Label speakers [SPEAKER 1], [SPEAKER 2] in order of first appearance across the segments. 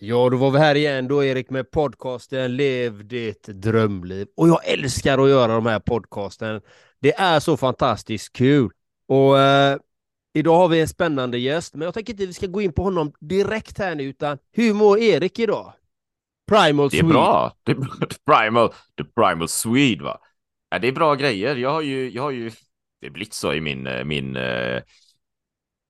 [SPEAKER 1] Ja, då var vi här igen då Erik med podcasten Lev ditt drömliv. Och jag älskar att göra de här podcasten. Det är så fantastiskt kul. Och eh, idag har vi en spännande gäst, men jag tänker inte att vi ska gå in på honom direkt här nu, utan hur mår Erik idag?
[SPEAKER 2] Primal Swede. Det är bra. Det är Primal, the Primal Swede va? Ja, det är bra grejer. Jag har ju, jag har ju, det är blivit så i min, eh, min eh,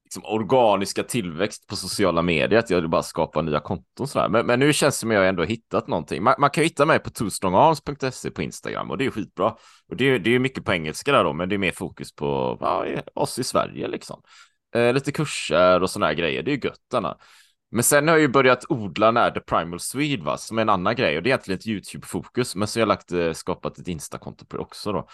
[SPEAKER 2] liksom organiska tillväxt på sociala medier, att jag bara skapar nya konton sådär. Men, men nu känns det som att jag ändå hittat någonting. Man, man kan hitta mig på twostrongarms.se på Instagram och det är skitbra. Och det, det är mycket på engelska där då, men det är mer fokus på ja, oss i Sverige liksom. Eh, lite kurser och sådana här grejer, det är ju gött Men sen har jag ju börjat odla när The Primal Swede va, som är en annan grej och det är egentligen ett YouTube-fokus, men så har jag lagt, eh, skapat ett Insta-konto på det också då.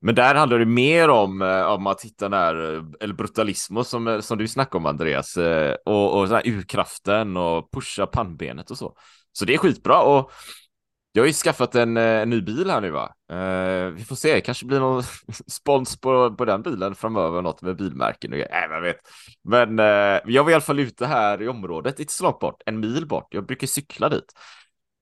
[SPEAKER 2] Men där handlar det mer om, eh, om att hitta den här, eh, eller brutalismo som, eh, som du snackade om Andreas, och, och här urkraften och pusha pannbenet och så. Så det är skitbra och jag har ju skaffat en, en ny bil här nu va. Uh, vi får se, kanske blir någon spons på, på den bilen framöver, något med bilmärken och äh, jag vet. Men uh, jag var i alla fall ute här i området, inte så långt bort, en mil bort. Jag brukar cykla dit.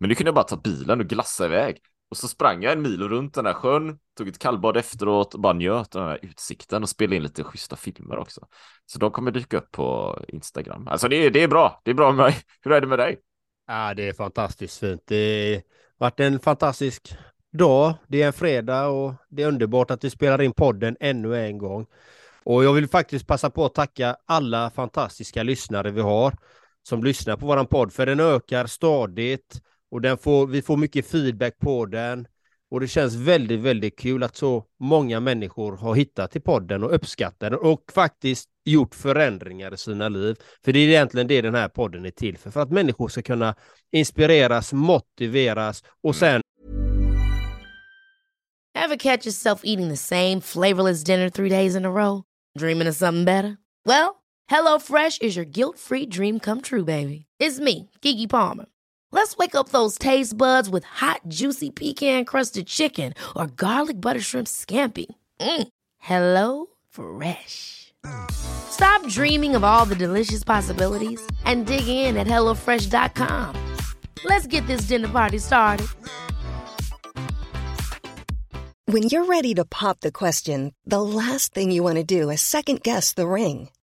[SPEAKER 2] Men nu kunde jag bara ta bilen och glassa iväg. Och så sprang jag en mil runt den där sjön, tog ett kallbad efteråt och bara njöt av den här utsikten och spelade in lite schyssta filmer också. Så de kommer dyka upp på Instagram. Alltså det är, det är bra, det är bra med mig. Hur är det med dig?
[SPEAKER 1] Ja, det är fantastiskt fint. Det har varit en fantastisk dag. Det är en fredag och det är underbart att vi spelar in podden ännu en gång. Och jag vill faktiskt passa på att tacka alla fantastiska lyssnare vi har som lyssnar på våran podd, för den ökar stadigt och den får, vi får mycket feedback på den. Och det känns väldigt, väldigt kul att så många människor har hittat till podden och uppskattar den och faktiskt gjort förändringar i sina liv. För det är egentligen det den här podden är till för, för att människor ska kunna inspireras, motiveras och mm. sen...
[SPEAKER 3] Have catch yourself eating the same flavorless dinner three days in a row? Dreaming of something better? Well, hello fresh is your guilt free dream come true baby. It's me, Gigi Palmer. Let's wake up those taste buds with hot, juicy pecan crusted chicken or garlic butter shrimp scampi. Mm. Hello Fresh. Stop dreaming of all the delicious possibilities and dig in at HelloFresh.com. Let's get this dinner party started.
[SPEAKER 4] When you're ready to pop the question, the last thing you want to do is second guess the ring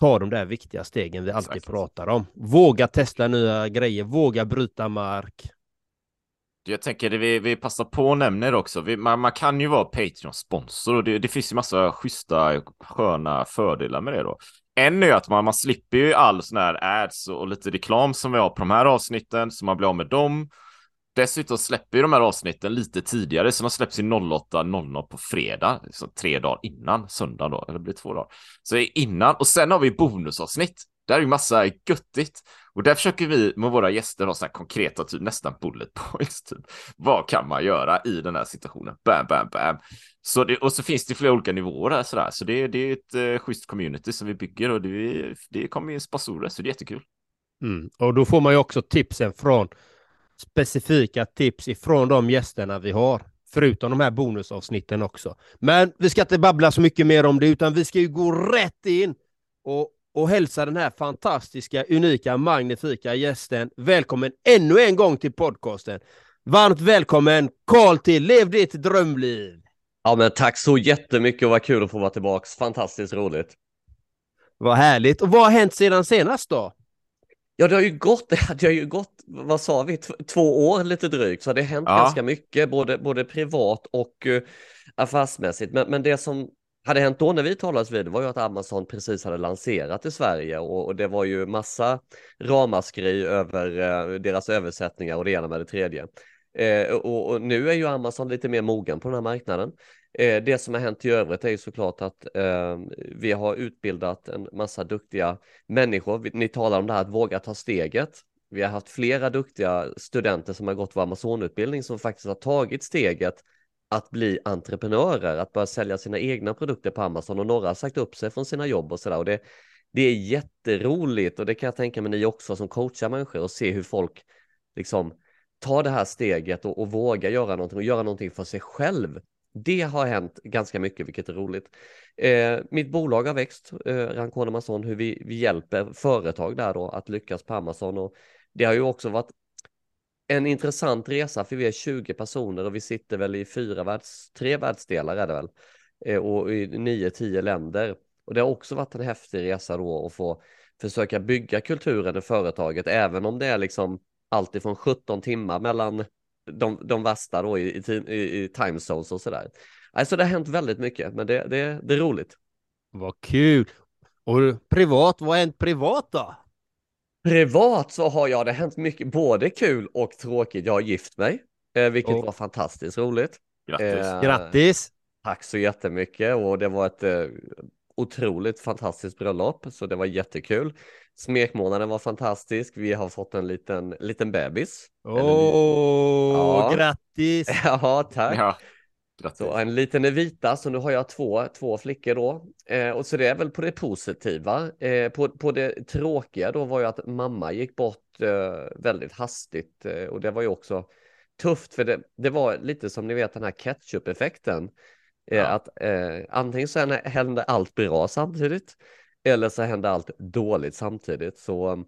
[SPEAKER 1] Ta de där viktiga stegen vi alltid Exakt. pratar om. Våga testa nya grejer, våga bryta mark.
[SPEAKER 2] Jag tänker det vi, vi passar på att nämna det också. Vi, man, man, kan ju vara Patreon-sponsor och det, det, finns ju massa schyssta, sköna fördelar med det då. En är att man, man slipper ju all sån här ads och, och lite reklam som vi har på de här avsnitten, så man blir av med dem. Dessutom släpper ju de här avsnitten lite tidigare, så de släpps i 08.00 på fredag, så tre dagar innan söndag då, eller blir det två dagar. Så innan, och sen har vi bonusavsnitt. Där är ju massa göttigt. Och där försöker vi med våra gäster ha sådana konkreta, typ nästan bullet points. Typ. Vad kan man göra i den här situationen? Bam, bam, bam. Så det, och så finns det flera olika nivåer här, sådär. Så det, det är ett eh, schysst community som vi bygger och det, det kommer in sponsorer, så det är jättekul.
[SPEAKER 1] Mm. Och då får man ju också tipsen från specifika tips ifrån de gästerna vi har. Förutom de här bonusavsnitten också. Men vi ska inte babbla så mycket mer om det, utan vi ska ju gå rätt in och, och hälsa den här fantastiska, unika, magnifika gästen välkommen ännu en gång till podcasten. Varmt välkommen Karl till Lev ditt drömliv!
[SPEAKER 5] Ja, men tack så jättemycket och vad kul att få vara tillbaks. Fantastiskt roligt.
[SPEAKER 1] Vad härligt. Och vad har hänt sedan senast då?
[SPEAKER 5] Ja, det har ju gått, det har ju gått, vad sa vi, två år lite drygt, så det har hänt ja. ganska mycket, både, både privat och uh, affärsmässigt. Men, men det som hade hänt då när vi talades vid var ju att Amazon precis hade lanserat i Sverige och, och det var ju massa ramaskri över uh, deras översättningar och det ena med det tredje. Uh, och, och, nu är ju Amazon lite mer mogen på den här marknaden. Eh, det som har hänt i övrigt är ju såklart att ehm, vi har utbildat en massa duktiga människor. Ni talar om det här att våga ta steget. Vi har haft flera duktiga studenter som har gått vår Amazonutbildning som faktiskt har tagit steget att bli entreprenörer, att börja sälja sina egna produkter på Amazon och några har sagt upp sig från sina jobb och sådär. Och det, det är jätteroligt och det kan jag tänka mig ni också som coachar människor och se hur folk liksom tar det här steget och, och vågar göra någonting och göra någonting för sig själv det har hänt ganska mycket, vilket är roligt. Eh, mitt bolag har växt, eh, Rancon Amazon, hur vi, vi hjälper företag där då att lyckas på Amazon och det har ju också varit en intressant resa för vi är 20 personer och vi sitter väl i fyra världs, tre världsdelar är det väl eh, och i nio, tio länder. Och det har också varit en häftig resa då att få försöka bygga kulturen i företaget, även om det är liksom alltifrån 17 timmar mellan de, de värsta då i, i, i time zones och sådär. Alltså det har hänt väldigt mycket, men det, det, det är roligt.
[SPEAKER 1] Vad kul! Och privat, vad har hänt privat då?
[SPEAKER 5] Privat så har jag det hänt mycket, både kul och tråkigt. Jag har gift mig, eh, vilket oh. var fantastiskt roligt.
[SPEAKER 1] Grattis! Eh, Grattis!
[SPEAKER 5] Tack så jättemycket och det var ett eh, otroligt fantastiskt bröllop, så det var jättekul. Smekmånaden var fantastisk. Vi har fått en liten, liten bebis.
[SPEAKER 1] Åh, oh, ja. grattis!
[SPEAKER 5] ja, tack. Ja. Så en liten vita, så nu har jag två, två flickor då. Eh, och så det är väl på det positiva. Eh, på, på det tråkiga då var ju att mamma gick bort eh, väldigt hastigt eh, och det var ju också tufft för det, det var lite som ni vet den här ketchup-effekten. Eh, ja. Att eh, antingen så hände allt bra samtidigt eller så hände allt dåligt samtidigt. Så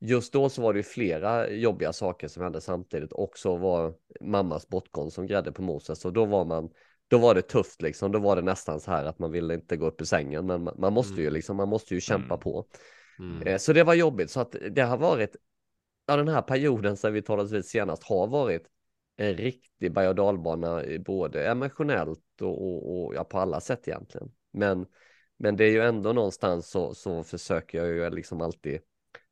[SPEAKER 5] just då så var det ju flera jobbiga saker som hände samtidigt och så var mammas bortgång som grädde på moset. Så då var man, då var det tufft liksom. Då var det nästan så här att man ville inte gå upp ur sängen, men man, måste ju mm. liksom, man måste ju kämpa mm. på. Mm. Eh, så det var jobbigt, så att det har varit, ja den här perioden sen vi talades vid senast har varit en riktig berg och dalbana, både emotionellt och, och, och ja, på alla sätt egentligen. Men men det är ju ändå någonstans så, så försöker jag ju liksom alltid,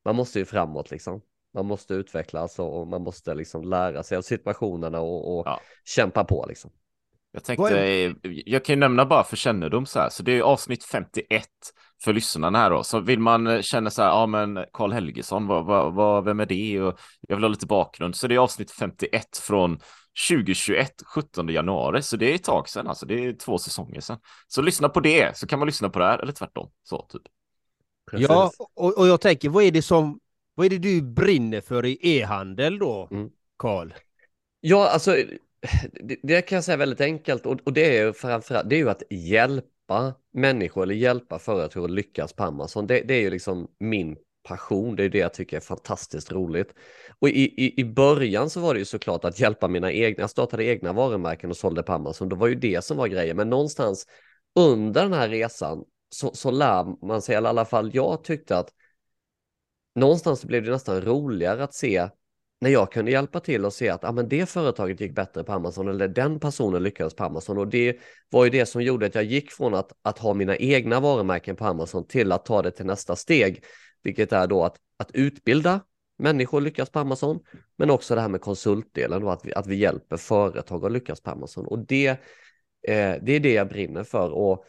[SPEAKER 5] man måste ju framåt liksom. Man måste utvecklas och man måste liksom lära sig av situationerna och, och ja. kämpa på liksom.
[SPEAKER 2] Jag tänkte, jag kan ju nämna bara för kännedom så här, så det är avsnitt 51 för lyssnarna här då. Så vill man känna så här, ja men Karl Helgesson, vad, vad, vad, vem är det? Och jag vill ha lite bakgrund. Så det är avsnitt 51 från 2021, 17 januari, så det är ett tag sedan, alltså det är två säsonger sedan. Så lyssna på det, så kan man lyssna på det här, eller tvärtom. Så, typ.
[SPEAKER 1] Precis. Ja, och, och jag tänker, vad är det som, vad är det du brinner för i e-handel då. Karl? Mm.
[SPEAKER 5] Ja, alltså, det, det, kan jag säga väldigt enkelt, och, och det är ju framförallt, det är ju att hjälpa människor eller hjälpa företag att lyckas på Amazon. Det, det är ju liksom min passion. Det är det jag tycker är fantastiskt roligt. Och i, i, i början så var det ju såklart att hjälpa mina egna, jag startade egna varumärken och sålde på Amazon. Det var ju det som var grejen, men någonstans under den här resan så, så lär man sig, eller i alla fall jag tyckte att någonstans blev det nästan roligare att se när jag kunde hjälpa till och se att ah, men det företaget gick bättre på Amazon eller den personen lyckades på Amazon och det var ju det som gjorde att jag gick från att, att ha mina egna varumärken på Amazon till att ta det till nästa steg vilket är då att, att utbilda människor lyckas på Amazon, men också det här med konsultdelen och att vi, att vi hjälper företag att lyckas på Amazon. Och det, eh, det är det jag brinner för. Och,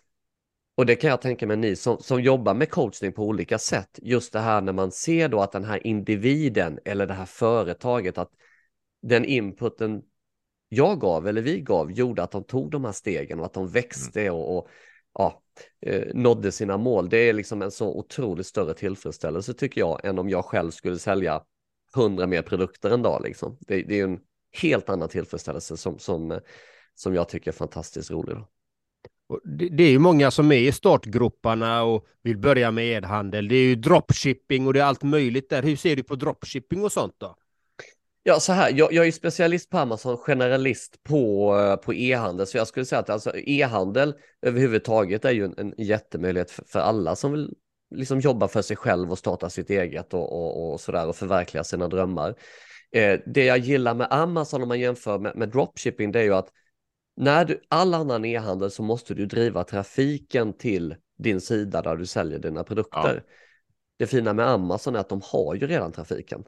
[SPEAKER 5] och det kan jag tänka mig ni som, som jobbar med coachning på olika sätt, just det här när man ser då att den här individen eller det här företaget, att den inputen jag gav eller vi gav gjorde att de tog de här stegen och att de växte mm. och, och ja, eh, nådde sina mål. Det är liksom en så otroligt större tillfredsställelse tycker jag än om jag själv skulle sälja hundra mer produkter en dag. Liksom. Det, det är en helt annan tillfredsställelse som, som, som jag tycker är fantastiskt rolig. Då.
[SPEAKER 1] Det är ju många som är i startgroparna och vill börja med e-handel. Det är ju dropshipping och det är allt möjligt där. Hur ser du på dropshipping och sånt då?
[SPEAKER 5] Ja, så här, jag, jag är specialist på Amazon, generalist på, eh, på e-handel, så jag skulle säga att alltså, e-handel överhuvudtaget är ju en, en jättemöjlighet för, för alla som vill liksom jobba för sig själv och starta sitt eget och, och, och sådär och förverkliga sina drömmar. Eh, det jag gillar med Amazon om man jämför med, med dropshipping det är ju att när du, all annan e-handel så måste du driva trafiken till din sida där du säljer dina produkter. Ja. Det fina med Amazon är att de har ju redan trafiken.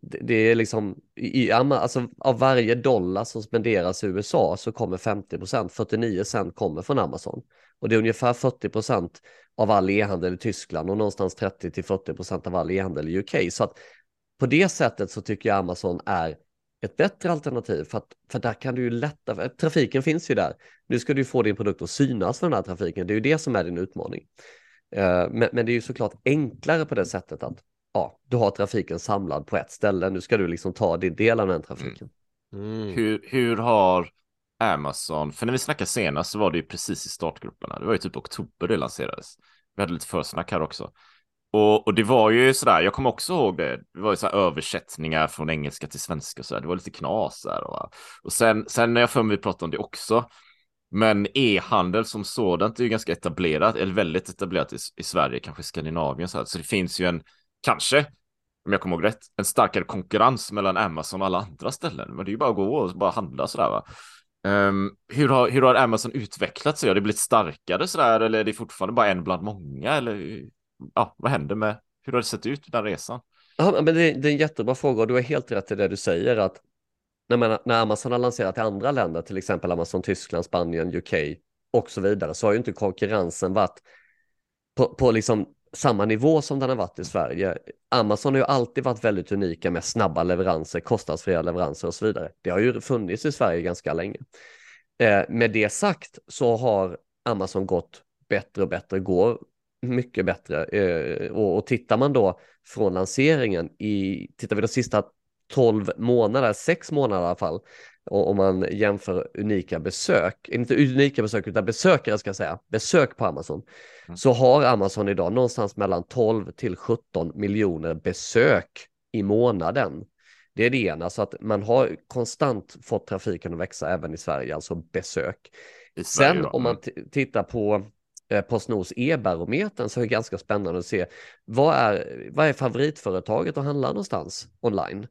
[SPEAKER 5] Det, det är liksom, i, alltså, av varje dollar som spenderas i USA så kommer 50 procent, 49 cent kommer från Amazon. Och det är ungefär 40 procent av all e-handel i Tyskland och någonstans 30 till 40 procent av all e-handel i UK. Så att på det sättet så tycker jag Amazon är ett bättre alternativ för att för där kan du ju lättare, trafiken finns ju där. Nu ska du få din produkt att synas för den här trafiken, det är ju det som är din utmaning. Uh, men, men, det är ju såklart enklare på det sättet att ja, du har trafiken samlad på ett ställe, nu ska du liksom ta din del av den trafiken.
[SPEAKER 2] Mm. Mm. Hur, hur har Amazon, för när vi snackade senast så var det ju precis i startgrupperna, det var ju typ oktober det lanserades. Vi hade lite försnack här också. Och, och, det var ju sådär, jag kommer också ihåg det, det var ju sådär översättningar från engelska till svenska och sådär, det var lite knas där. Och, och sen, sen när jag för mig vi pratade om det också, men e-handel som sådant är ju ganska etablerat, eller väldigt etablerat i, i Sverige, kanske Skandinavien såhär, så det finns ju en, kanske, om jag kommer ihåg rätt, en starkare konkurrens mellan Amazon och alla andra ställen. Men det är ju bara att gå och bara handla sådär va. Um, hur, har, hur har Amazon utvecklats? Har det blivit starkare sådär eller är det fortfarande bara en bland många? Eller ja, vad händer med, hur har det sett ut den resan?
[SPEAKER 5] Ja, men det, det är en jättebra fråga och du har helt rätt i det du säger att när, man, när Amazon har lanserat i andra länder, till exempel Amazon Tyskland, Spanien, UK och så vidare, så har ju inte konkurrensen varit på, på liksom samma nivå som den har varit i Sverige. Amazon har ju alltid varit väldigt unika med snabba leveranser, kostnadsfria leveranser och så vidare. Det har ju funnits i Sverige ganska länge. Eh, med det sagt så har Amazon gått bättre och bättre, går mycket bättre. Eh, och, och tittar man då från lanseringen i, tittar vi de sista 12 månader, 6 månader i alla fall, om man jämför unika besök, inte unika besök utan besökare ska jag säga, besök på Amazon, mm. så har Amazon idag någonstans mellan 12 till 17 miljoner besök i månaden. Det är det ena, så att man har konstant fått trafiken att växa även i Sverige, alltså besök. Sverige, Sen om man mm. tittar på Postnords e-barometern så är det ganska spännande att se vad är, vad är favoritföretaget att handla någonstans online?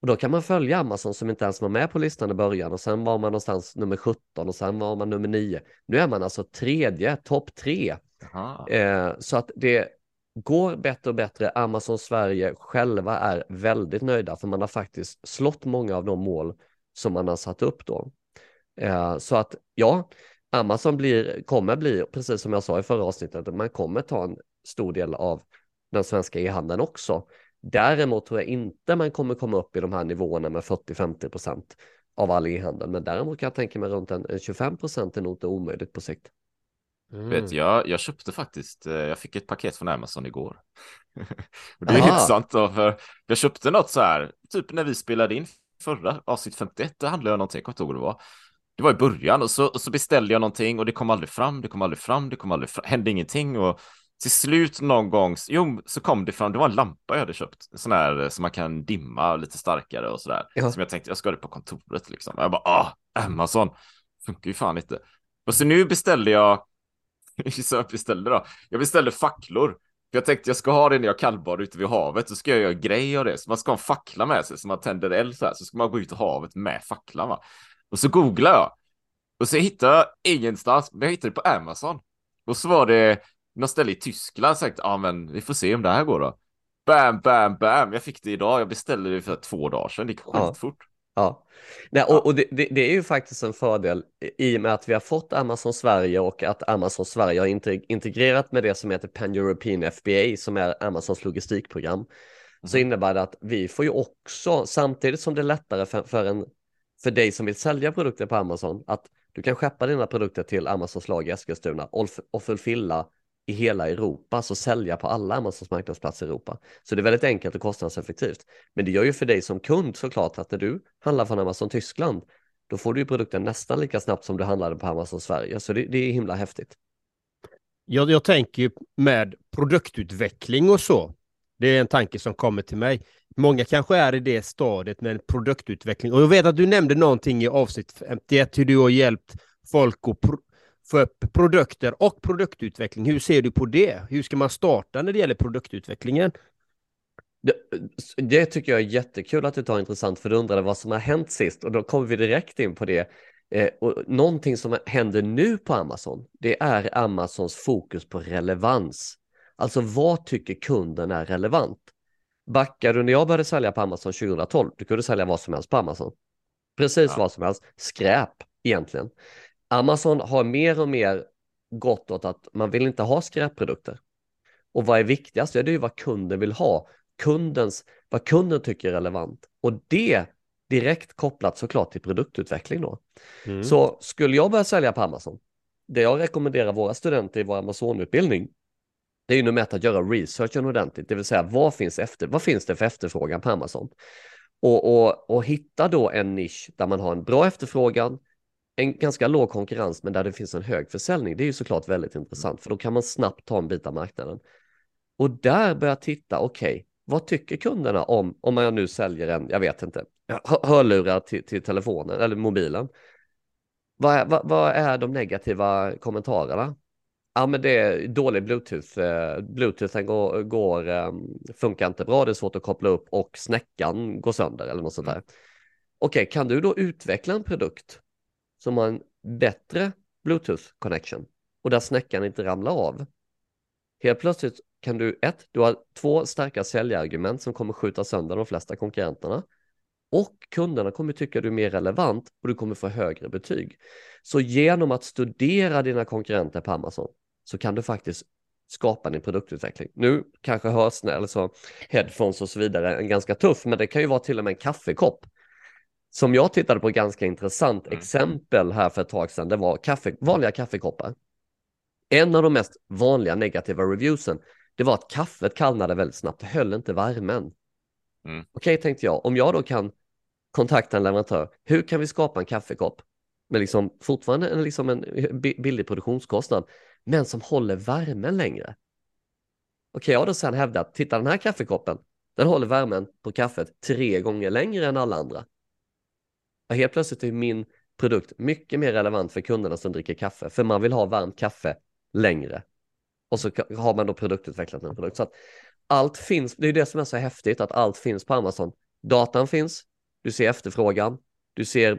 [SPEAKER 5] Och då kan man följa Amazon som inte ens var med på listan i början och sen var man någonstans nummer 17 och sen var man nummer 9. Nu är man alltså tredje, topp tre. Eh, så att det går bättre och bättre. Amazon Sverige själva är väldigt nöjda för man har faktiskt slått många av de mål som man har satt upp då. Eh, så att ja, Amazon blir, kommer bli, precis som jag sa i förra avsnittet, man kommer ta en stor del av den svenska e-handeln också. Däremot tror jag inte man kommer komma upp i de här nivåerna med 40-50 procent av all e-handel, men däremot kan jag tänka mig runt en 25 procent är nog inte omöjligt på sikt.
[SPEAKER 2] Mm. Vet, jag, jag köpte faktiskt, eh, jag fick ett paket från Amazon igår. det är Aha. intressant då, för jag köpte något så här, typ när vi spelade in förra avsnitt 51, det handlade jag någonting, jag kommer inte ihåg det var. Det var i början och så, och så beställde jag någonting och det kom aldrig fram, det kom aldrig fram, det kom aldrig fram, hände ingenting och till slut någon gång, jo, så kom det fram, det var en lampa jag hade köpt, sån här eh, som man kan dimma lite starkare och sådär. Ja. Som jag tänkte, jag ska ha det på kontoret liksom. Jag bara, ah, Amazon, funkar ju fan inte. Och så nu beställde jag, så jag beställde då, jag beställde facklor. För jag tänkte jag ska ha det när jag kallbadar ute vid havet, så ska jag göra grej av det. Så man ska ha en fackla med sig, så man tänder eld så här, så ska man gå ut i havet med facklan va. Och så googlar jag. Och så hittar jag ingenstans, men jag hittade det på Amazon. Och så var det något ställe i Tyskland sagt, ja men vi får se om det här går då. Bam, bam, bam. Jag fick det idag. Jag beställde det för två dagar sedan. Det gick skitfort.
[SPEAKER 5] Ja. Ja, Nej, och, och det, det, det, är ju faktiskt en fördel i och med att vi har fått Amazon Sverige och att Amazon Sverige har integrerat med det som heter Pan-European FBA som är Amazons logistikprogram. Mm. Så innebär det att vi får ju också, samtidigt som det är lättare för, för, en, för dig som vill sälja produkter på Amazon, att du kan skeppa dina produkter till Amazons lag i Eskilstuna och, och i hela Europa, alltså sälja på alla Amazons marknadsplatser i Europa. Så det är väldigt enkelt och kostnadseffektivt. Men det gör ju för dig som kund såklart att när du handlar från Amazon Tyskland, då får du ju produkten nästan lika snabbt som du handlade på Amazon Sverige. Så det, det är himla häftigt.
[SPEAKER 1] Jag, jag tänker med produktutveckling och så. Det är en tanke som kommer till mig. Många kanske är i det stadiet med en produktutveckling. Och jag vet att du nämnde någonting i avsnitt 51, hur du har hjälpt folk att få upp produkter och produktutveckling. Hur ser du på det? Hur ska man starta när det gäller produktutvecklingen?
[SPEAKER 5] Det, det, tycker jag är jättekul att du tar intressant, för du undrade vad som har hänt sist och då kommer vi direkt in på det. Eh, och någonting som händer nu på Amazon, det är Amazons fokus på relevans. Alltså vad tycker kunden är relevant? Backar du när jag började sälja på Amazon 2012, du kunde sälja vad som helst på Amazon. Precis ja. vad som helst, skräp egentligen. Amazon har mer och mer gått åt att man vill inte ha skräpprodukter. Och vad är viktigast? Ja, det är ju vad kunden vill ha. Kundens, vad kunden tycker är relevant. Och det direkt kopplat såklart till produktutveckling då. Mm. Så skulle jag börja sälja på Amazon, det jag rekommenderar våra studenter i vår Amazon-utbildning, det är ju nummer ett att göra researchen ordentligt, det vill säga vad finns, efter, vad finns det för efterfrågan på Amazon? Och, och, och hitta då en nisch där man har en bra efterfrågan, en ganska låg konkurrens, men där det finns en hög försäljning. Det är ju såklart väldigt intressant, för då kan man snabbt ta en bit av marknaden. Och där börja titta, okej, okay, vad tycker kunderna om, om man nu säljer en, jag vet inte, hörlurar till, till telefonen eller mobilen? Vad är, vad, vad är de negativa kommentarerna? Ja, men det är dålig bluetooth. Eh, Bluetoothen går, går, ehm, funkar inte bra, det är svårt att koppla upp och snäckan går sönder eller något sånt där. Mm. Okej, okay, kan du då utveckla en produkt som har en bättre bluetooth connection och där snäckan inte ramlar av? Helt plötsligt kan du, ett, du har två starka säljargument som kommer skjuta sönder de flesta konkurrenterna och kunderna kommer tycka du är mer relevant och du kommer få högre betyg. Så genom att studera dina konkurrenter på Amazon så kan du faktiskt skapa din produktutveckling. Nu kanske hörs alltså headphones och så vidare är ganska tuff, men det kan ju vara till och med en kaffekopp. Som jag tittade på ganska intressant mm. exempel här för ett tag sedan, det var kaffe, vanliga kaffekoppar. En av de mest vanliga negativa reviewsen, det var att kaffet kallnade väldigt snabbt, det höll inte värmen. Mm. Okej, okay, tänkte jag, om jag då kan kontakta en leverantör, hur kan vi skapa en kaffekopp med liksom fortfarande en, liksom en billig produktionskostnad, men som håller värmen längre. Okej, kan jag då sen att titta den här kaffekoppen, den håller värmen på kaffet tre gånger längre än alla andra. Och helt plötsligt är min produkt mycket mer relevant för kunderna som dricker kaffe, för man vill ha varmt kaffe längre. Och så har man då produktutvecklat en produkt. Så att allt finns, det är det som är så häftigt, att allt finns på Amazon. Datan finns, du ser efterfrågan, du ser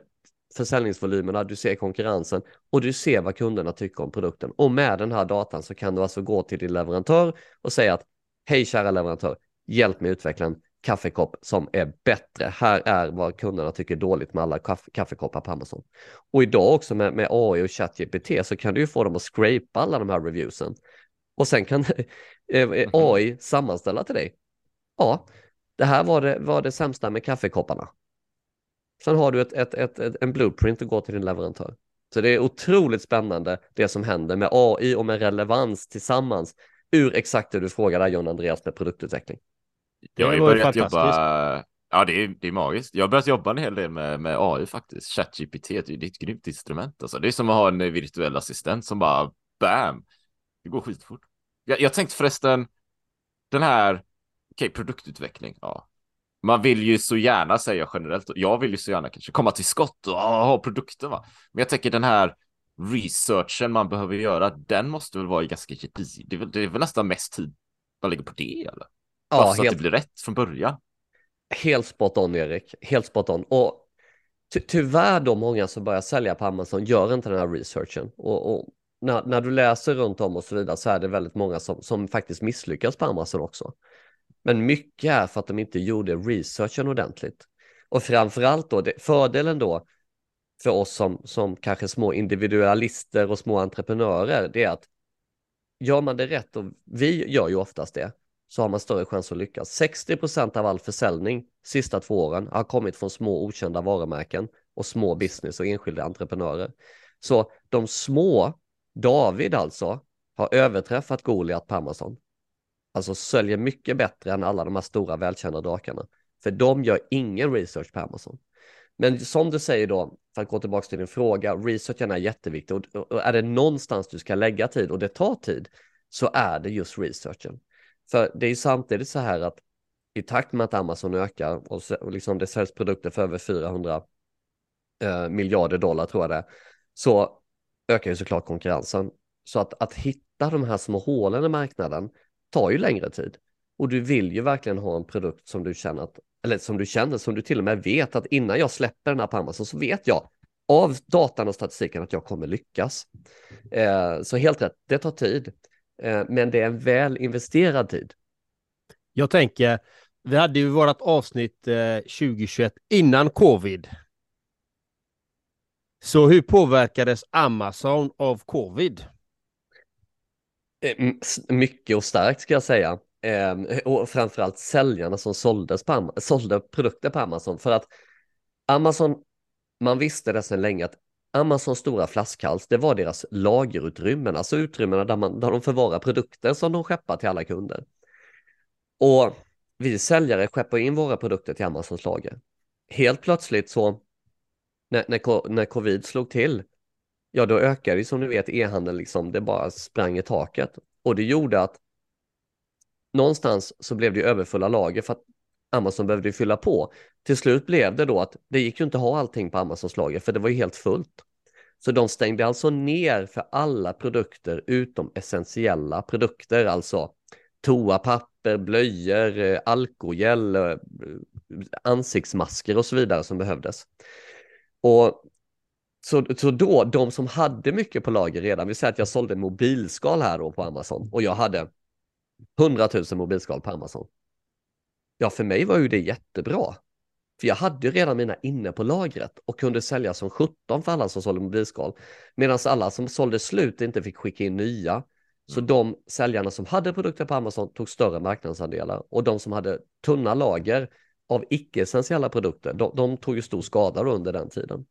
[SPEAKER 5] försäljningsvolymerna, du ser konkurrensen och du ser vad kunderna tycker om produkten. Och med den här datan så kan du alltså gå till din leverantör och säga att hej kära leverantör, hjälp mig utveckla en kaffekopp som är bättre. Här är vad kunderna tycker är dåligt med alla kaff kaffekoppar på Amazon. Och idag också med, med AI och ChatGPT så kan du ju få dem att scrapa alla de här reviewsen. Och sen kan eh, mhm. AI sammanställa till dig. Ja, det här var det, var det sämsta med kaffekopparna. Sen har du ett, ett, ett, ett, en blueprint att gå till din leverantör. Så det är otroligt spännande det som händer med AI och med relevans tillsammans ur exakt det du frågar där John Andreas med produktutveckling.
[SPEAKER 2] Jag har ju börjat jobba, ja det är, det är magiskt. Jag har börjat jobba en hel del med, med AI faktiskt. ChatGPT det är ett grymt instrument alltså. Det är som att ha en virtuell assistent som bara bam, det går skitfort. Jag, jag tänkte förresten, den här, okej okay, produktutveckling, ja man vill ju så gärna säga generellt, jag vill ju så gärna kanske komma till skott och ha produkten va. Men jag tänker den här researchen man behöver göra, den måste väl vara ganska gedigen. Det, är väl, det är väl nästan mest tid man lägger på det eller? Ja, så helt... att det blir rätt från början.
[SPEAKER 5] Helt spot on Erik, helt spot on. Och ty tyvärr då många som börjar sälja på Amazon gör inte den här researchen. Och, och när, när, du läser runt om och så vidare så är det väldigt många som, som faktiskt misslyckas på Amazon också. Men mycket är för att de inte gjorde researchen ordentligt. Och framförallt då, det, fördelen då för oss som, som kanske små individualister och små entreprenörer, det är att gör man det rätt, och vi gör ju oftast det, så har man större chans att lyckas. 60 procent av all försäljning sista två åren har kommit från små okända varumärken och små business och enskilda entreprenörer. Så de små, David alltså, har överträffat Goliat på Amazon alltså säljer mycket bättre än alla de här stora välkända drakarna. För de gör ingen research på Amazon. Men som du säger då, för att gå tillbaka till din fråga, researchen är jätteviktig och, och är det någonstans du ska lägga tid och det tar tid så är det just researchen. För det är ju samtidigt så här att i takt med att Amazon ökar och, och liksom det säljs produkter för över 400 eh, miljarder dollar tror jag det så ökar ju såklart konkurrensen. Så att, att hitta de här små hålen i marknaden tar ju längre tid. Och du vill ju verkligen ha en produkt som du känner att, eller som du känner, som du till och med vet att innan jag släpper den här på Amazon så vet jag av datan och statistiken att jag kommer lyckas. Eh, så helt rätt, det tar tid. Eh, men det är en väl investerad tid.
[SPEAKER 1] Jag tänker, vi hade ju vårt avsnitt eh, 2021 innan covid. Så hur påverkades Amazon av covid?
[SPEAKER 5] Eh, mycket och starkt ska jag säga. Ehm, och framförallt säljarna som såldes på, sålde produkter på Amazon. För att Amazon, man visste det sedan länge att Amazons stora flaskhals, det var deras lagerutrymmen, alltså utrymmena där, man, där de förvarar produkter som de skeppar till alla kunder. Och vi säljare skeppar in våra produkter till Amazons lager. Helt plötsligt så, när, när, när covid slog till, ja då ökade ju som ni vet e-handeln liksom, det bara sprang i taket. Och det gjorde att någonstans så blev det överfulla lager för att Amazon behövde fylla på. Till slut blev det då att det gick ju inte att ha allting på Amazons lager för det var ju helt fullt. Så de stängde alltså ner för alla produkter utom essentiella produkter, alltså toapapper, blöjor, eh, alkogel, eh, ansiktsmasker och så vidare som behövdes. Och så, så då, de som hade mycket på lager redan, vi säger att jag sålde mobilskal här då på Amazon och jag hade 100 000 mobilskal på Amazon. Ja, för mig var ju det jättebra. För jag hade ju redan mina inne på lagret och kunde sälja som 17 för alla som sålde mobilskal. Medan alla som sålde slut inte fick skicka in nya. Så mm. de säljarna som hade produkter på Amazon tog större marknadsandelar och de som hade tunna lager av icke-essentiella produkter, de, de, tog ju stor skada under den tiden.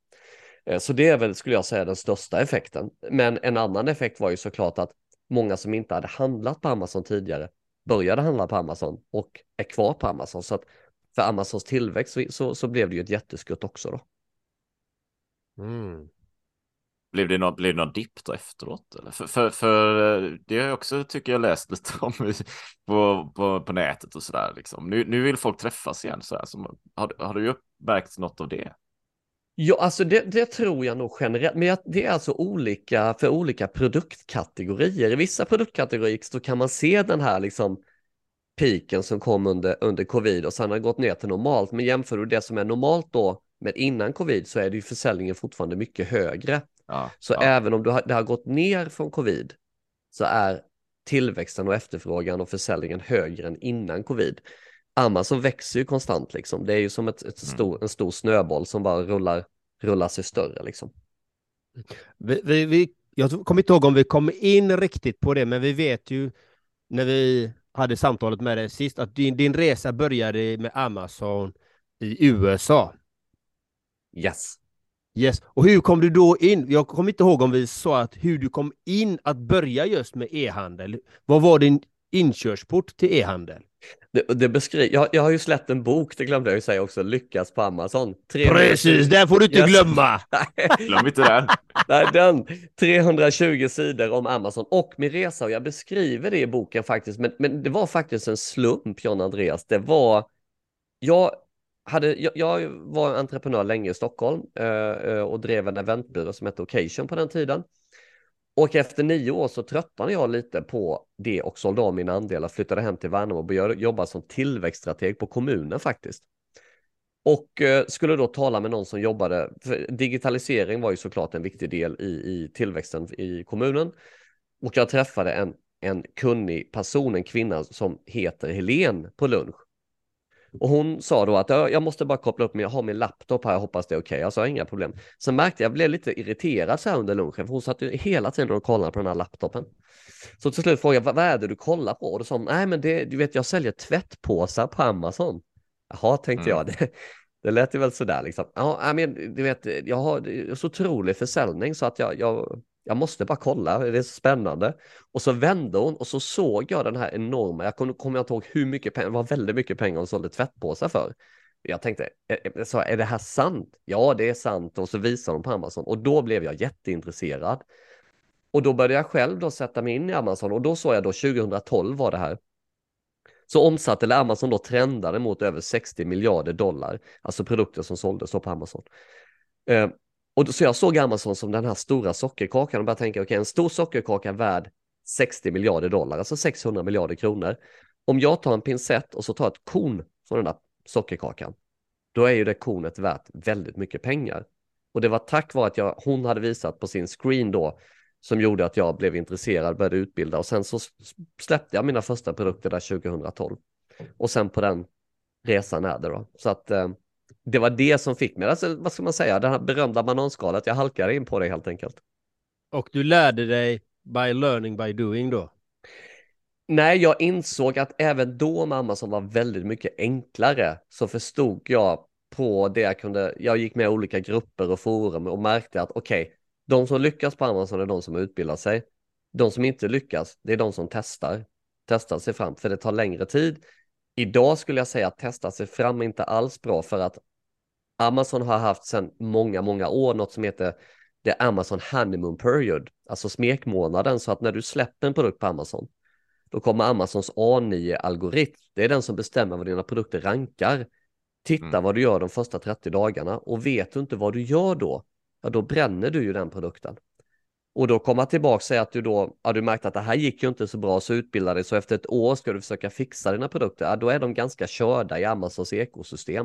[SPEAKER 5] Eh, så det är väl, skulle jag säga, den största effekten. Men en annan effekt var ju såklart att många som inte hade handlat på Amazon tidigare började handla på Amazon och är kvar på Amazon. Så att för Amazons tillväxt så, så, så blev det ju ett jätteskutt också då.
[SPEAKER 2] Mm. Blev det någon, blev det någon dipp då efteråt? Eller? För, för, för eh, det har jag också tycker jag läst lite om på, på, på nätet och sådär. Liksom. Nu, nu vill folk träffas igen. Så här, så har, har du märkt något av det?
[SPEAKER 5] Ja, alltså det, det, tror jag nog generellt, men det är alltså olika för olika produktkategorier. I vissa produktkategorier så kan man se den här liksom piken som kom under, under covid och sen har gått ner till normalt. Men jämför du det som är normalt då med innan covid så är det ju försäljningen fortfarande mycket högre. Ja, så ja. även om du har, det har gått ner från covid så är tillväxten och efterfrågan och försäljningen högre än innan covid. Amazon växer ju konstant liksom. Det är ju som ett, ett mm. stor, en stor snöboll som bara rullar, rullar sig större liksom.
[SPEAKER 1] Vi, vi, vi, jag kommer inte ihåg om vi kom in riktigt på det, men vi vet ju när vi hade samtalet med dig sist att din, din resa började med Amazon i USA.
[SPEAKER 5] Yes.
[SPEAKER 1] Yes. Och hur kom du då in? Jag kommer inte ihåg om vi sa att hur du kom in att börja just med e-handel. Vad var din inkörsport till e-handel?
[SPEAKER 5] Det, det beskriver, jag, jag har ju släppt en bok, det glömde jag ju säga också, Lyckas på Amazon.
[SPEAKER 1] 300... Precis, den får du inte glömma!
[SPEAKER 2] Glöm inte den.
[SPEAKER 5] Nej, den 320 sidor om Amazon och min resa och jag beskriver det i boken faktiskt, men, men det var faktiskt en slump, John Andreas. Det var, jag hade, jag, jag var entreprenör länge i Stockholm eh, och drev en eventbyrå som hette Occasion på den tiden. Och efter nio år så tröttnade jag lite på det och sålde av mina andelar, flyttade hem till Värnamo och började jobba som tillväxtstrateg på kommunen faktiskt. Och eh, skulle då tala med någon som jobbade, för digitalisering var ju såklart en viktig del i, i tillväxten i kommunen. Och jag träffade en, en kunnig person, en kvinna som heter Helen på lunch. Och hon sa då att jag måste bara koppla upp mig, jag har min laptop här, jag hoppas det är okej. Okay. Jag sa inga problem. Sen märkte jag, jag blev lite irriterad så här under lunchen, för hon satt ju hela tiden och kollade på den här laptopen. Så till slut frågade jag, vad är det du kollar på? Och då sa hon, nej men det, du vet jag säljer tvättpåsar på Amazon. Jaha, tänkte mm. jag, det, det lät ju väl sådär liksom. Ja, men du vet, jag har så otrolig försäljning så att jag, jag jag måste bara kolla, det är så spännande. Och så vände hon och så såg jag den här enorma, jag kommer kom inte ihåg hur mycket pengar, det var väldigt mycket pengar hon sålde tvättpåsar för. Jag tänkte, så är det här sant? Ja, det är sant. Och så visade hon på Amazon och då blev jag jätteintresserad. Och då började jag själv då sätta mig in i Amazon och då såg jag då 2012 var det här. Så omsatte, eller Amazon då trendade mot över 60 miljarder dollar, alltså produkter som såldes på Amazon. Ehm, och så jag såg Amazon som den här stora sockerkakan och började tänka, okej, okay, en stor sockerkaka värd 60 miljarder dollar, alltså 600 miljarder kronor. Om jag tar en pincett och så tar ett korn från den där sockerkakan, då är ju det kornet värt väldigt mycket pengar. Och det var tack vare att jag, hon hade visat på sin screen då som gjorde att jag blev intresserad, började utbilda och sen så släppte jag mina första produkter där 2012. Och sen på den resan är det då. Så att eh, det var det som fick mig, alltså, vad ska man säga, det här berömda bananskalet, jag halkade in på det helt enkelt.
[SPEAKER 1] Och du lärde dig by learning by doing då?
[SPEAKER 5] Nej, jag insåg att även då med Amazon var väldigt mycket enklare så förstod jag på det jag kunde, jag gick med i olika grupper och forum och märkte att okej, okay, de som lyckas på Amazon är de som utbildar sig. De som inte lyckas, det är de som testar, testar sig fram, för det tar längre tid. Idag skulle jag säga att testa sig fram är inte alls bra för att Amazon har haft sedan många, många år något som heter det Amazon Honeymoon Period, alltså smekmånaden, så att när du släpper en produkt på Amazon, då kommer Amazons A9-algoritm, det är den som bestämmer vad dina produkter rankar. Titta mm. vad du gör de första 30 dagarna och vet du inte vad du gör då, ja då bränner du ju den produkten. Och då komma tillbaka och säga att du då, ja du märkte att det här gick ju inte så bra så utbilda dig så efter ett år ska du försöka fixa dina produkter, ja då är de ganska körda i Amazons ekosystem.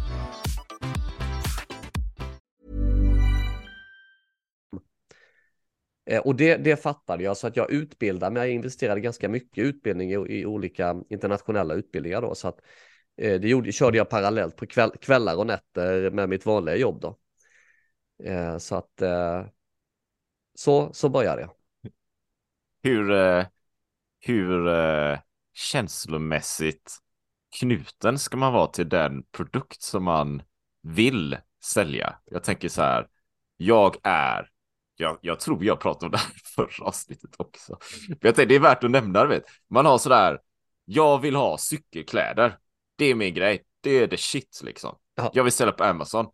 [SPEAKER 5] Eh, och det, det fattade jag så att jag utbildade mig, jag investerade ganska mycket utbildning i, i olika internationella utbildningar då så att eh, det gjorde, körde jag parallellt på kväll, kvällar och nätter med mitt vanliga jobb då. Eh, så att eh, så, så började jag.
[SPEAKER 2] Hur, eh, hur känslomässigt knuten ska man vara till den produkt som man vill sälja? Jag tänker så här, jag är jag, jag tror jag pratade om det här förra avsnittet också. jag tänkte, det är värt att nämna, vet. Man har sådär, jag vill ha cykelkläder. Det är min grej. Det är the shit liksom. Ja. Jag vill sälja på Amazon.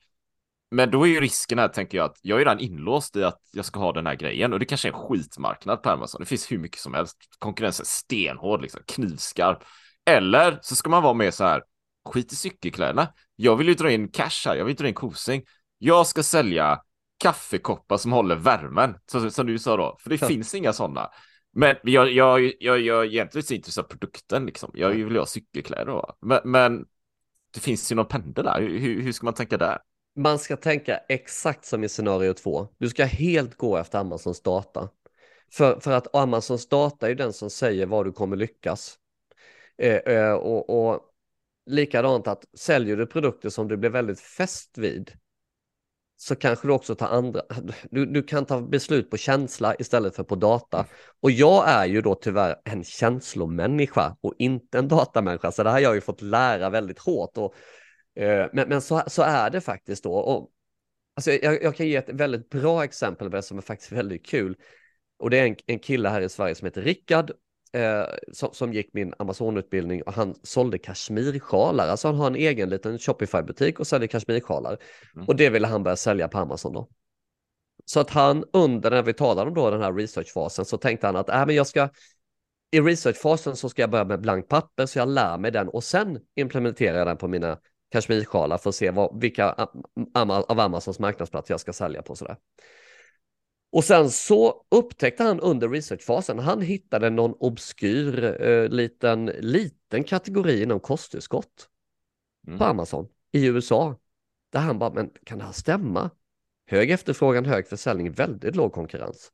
[SPEAKER 2] Men då är ju risken här, tänker jag, att jag är redan inlåst i att jag ska ha den här grejen och det kanske är en skitmarknad på Amazon. Det finns hur mycket som helst. Konkurrensen är stenhård, liksom knivskarp. Eller så ska man vara med så här, skit i cykelkläderna. Jag vill ju dra in cash här, jag vill dra in kosing. Jag ska sälja kaffekoppar som håller värmen, som, som du sa då, för det ja. finns inga sådana. Men jag, jag, jag, jag är egentligen inte intresserad av produkten, liksom. jag vill ha cykelkläder. Då. Men, men det finns ju någon pendel där, hur, hur ska man tänka där?
[SPEAKER 5] Man ska tänka exakt som i scenario två. Du ska helt gå efter Amazons data. För, för att Amazons data är den som säger var du kommer lyckas. Eh, eh, och, och likadant att säljer du produkter som du blir väldigt fäst vid, så kanske du också tar andra, du, du kan ta beslut på känsla istället för på data. Och jag är ju då tyvärr en känslomänniska och inte en datamänniska, så det här har jag ju fått lära väldigt hårt. Och, eh, men men så, så är det faktiskt då. Och, alltså, jag, jag kan ge ett väldigt bra exempel på det som är faktiskt väldigt kul. Och det är en, en kille här i Sverige som heter Rickard eh, som, som, gick min Amazon-utbildning och han sålde kashmirsjalar. Alltså han har en egen liten Shopify-butik och säljer kashmirsjalar. Mm. Och det ville han börja sälja på Amazon då. Så att han under när vi talade om då den här researchfasen så tänkte han att äh, men jag ska i researchfasen så ska jag börja med blankt papper så jag lär mig den och sen implementerar jag den på mina kashmirsjalar för att se vad, vilka av Amazons marknadsplatser jag ska sälja på sådär. Och sen så upptäckte han under researchfasen, han hittade någon obskyr eh, liten, liten kategori inom kosttillskott mm. på Amazon i USA. Där han bara, men kan det här stämma? Hög efterfrågan, hög försäljning, väldigt låg konkurrens.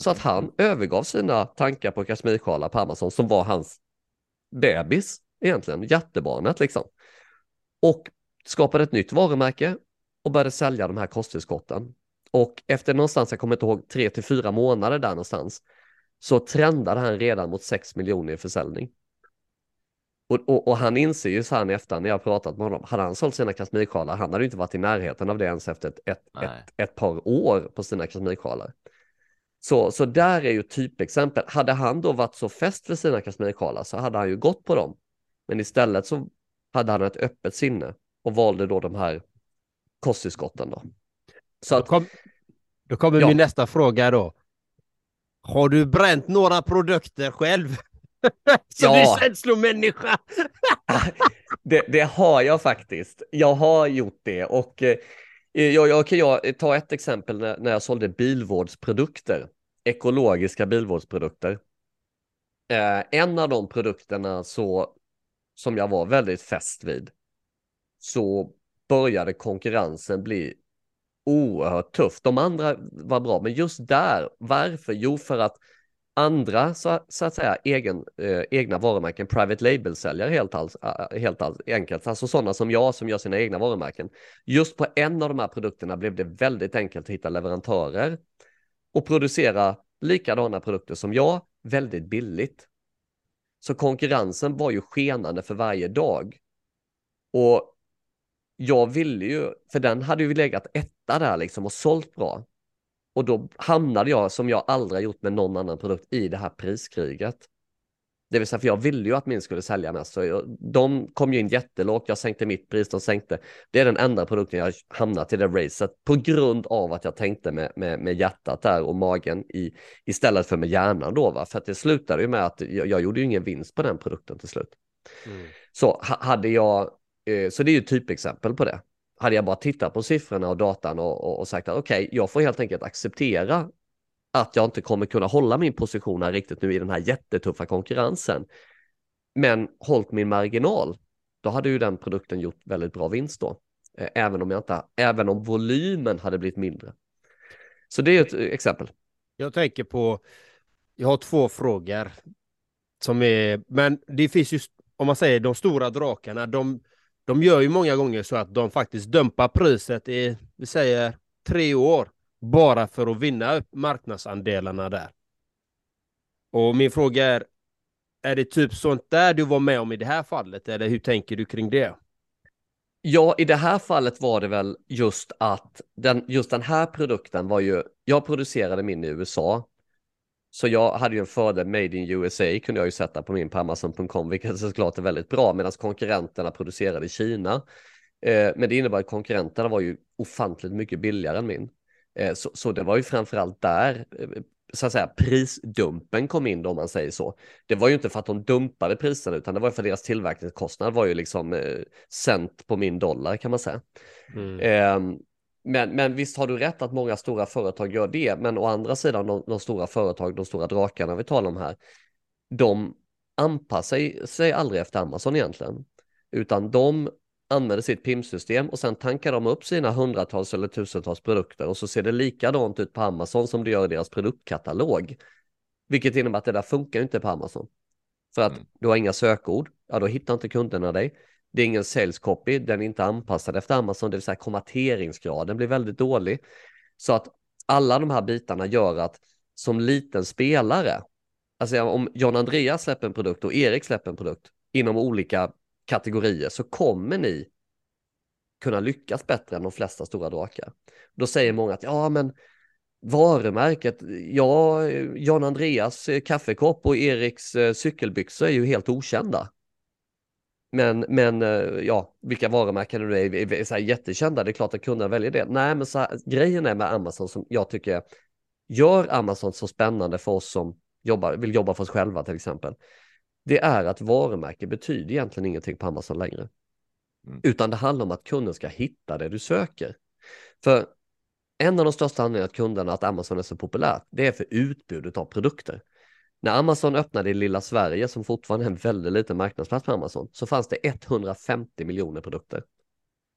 [SPEAKER 5] Så att han övergav sina tankar på kashmirsjalar på Amazon som var hans bebis egentligen, jättebarnet liksom. Och skapade ett nytt varumärke och började sälja de här kosttillskotten. Och efter någonstans, jag kommer inte ihåg, tre till fyra månader där någonstans, så trendade han redan mot 6 miljoner i försäljning. Och, och, och, han inser ju så här i efterhand när jag pratat med honom, hade han sålt sina kashmirsjalar, han hade inte varit i närheten av det ens efter ett, ett, ett, ett, par år på sina kashmirsjalar. Så, så där är ju typexempel. Hade han då varit så fäst för sina kashmirsjalar så hade han ju gått på dem. Men istället så hade han ett öppet sinne och valde då de här kosttillskotten då.
[SPEAKER 1] Så att, då, kom, då kommer ja. min nästa fråga då. Har du bränt några produkter själv? Så ja. du känslomänniska.
[SPEAKER 5] det, det har jag faktiskt. Jag har gjort det och eh, jag, jag kan jag ta ett exempel när, när jag sålde bilvårdsprodukter, ekologiska bilvårdsprodukter. Eh, en av de produkterna så, som jag var väldigt fäst vid, så började konkurrensen bli oerhört tufft, De andra var bra, men just där, varför? Jo, för att andra så, så att säga egen, eh, egna varumärken, private label-säljare helt, alls, helt alls, enkelt, alltså sådana som jag som gör sina egna varumärken. Just på en av de här produkterna blev det väldigt enkelt att hitta leverantörer och producera likadana produkter som jag väldigt billigt. Så konkurrensen var ju skenande för varje dag. Och jag ville ju, för den hade ju legat etta där liksom och sålt bra. Och då hamnade jag, som jag aldrig gjort med någon annan produkt, i det här priskriget. Det vill säga, för jag ville ju att min skulle sälja mest. Så jag, de kom ju in jättelågt, jag sänkte mitt pris, de sänkte. Det är den enda produkten jag hamnat i det racet på grund av att jag tänkte med, med, med hjärtat där och magen i, istället för med hjärnan då. Va? För att det slutade ju med att jag, jag gjorde ju ingen vinst på den produkten till slut. Mm. Så hade jag, Eh, så det är ju typexempel på det hade jag bara tittat på siffrorna och datan och, och, och sagt att okej, okay, jag får helt enkelt acceptera att jag inte kommer kunna hålla min position här riktigt nu i den här jättetuffa konkurrensen. Men hållit min marginal, då hade ju den produkten gjort väldigt bra vinst då. Eh, även om jag inte, även om volymen hade blivit mindre. Så det är ett eh, exempel.
[SPEAKER 1] Jag tänker på, jag har två frågor som är, men det finns ju, om man säger de stora drakarna, de, de gör ju många gånger så att de faktiskt dumpar priset i, vi säger, tre år bara för att vinna marknadsandelarna där. Och min fråga är, är det typ sånt där du var med om i det här fallet eller hur tänker du kring det?
[SPEAKER 5] Ja, i det här fallet var det väl just att den, just den här produkten var ju, jag producerade min i USA så jag hade ju en fördel, Made in USA kunde jag ju sätta på min på Amazon.com, vilket såklart är väldigt bra, medan konkurrenterna producerade i Kina. Eh, men det innebar att konkurrenterna var ju ofantligt mycket billigare än min. Eh, så, så, det var ju framförallt där, eh, så att säga, prisdumpen kom in då, om man säger så. Det var ju inte för att de dumpade priserna, utan det var för att deras tillverkningskostnad var ju liksom eh, cent på min dollar kan man säga. Mm. Men, men visst har du rätt att många stora företag gör det, men å andra sidan de, de stora företag, de stora drakarna vi talar om här, de anpassar sig aldrig efter Amazon egentligen, utan de använder sitt PIM-system och sen tankar de upp sina hundratals eller tusentals produkter och så ser det likadant ut på Amazon som det gör i deras produktkatalog. Vilket innebär att det där funkar inte på Amazon. För att mm. du har inga sökord, ja då hittar inte kunderna dig. Det är ingen sales copy, den är inte anpassad efter Amazon, det vill säga konverteringsgraden blir väldigt dålig. Så att alla de här bitarna gör att som liten spelare, alltså om John Andreas släpper en produkt och Erik släpper en produkt inom olika kategorier så kommer ni kunna lyckas bättre än de flesta stora drakar. Då säger många att ja, men varumärket, ja, John Andreas eh, kaffekopp och Eriks eh, cykelbyxor är ju helt okända. Men, men eh, ja, vilka varumärken nu är, är, är så här jättekända, det är klart att kunderna väljer det. Nej, men så här, grejen är med Amazon som jag tycker gör Amazon så spännande för oss som jobbar, vill jobba för oss själva till exempel. Det är att varumärke betyder egentligen ingenting på Amazon längre. Mm. Utan det handlar om att kunden ska hitta det du söker. För en av de största anledningarna att kunderna att Amazon är så populärt, det är för utbudet av produkter. När Amazon öppnade i lilla Sverige, som fortfarande är en väldigt liten marknadsplats på Amazon, så fanns det 150 miljoner produkter.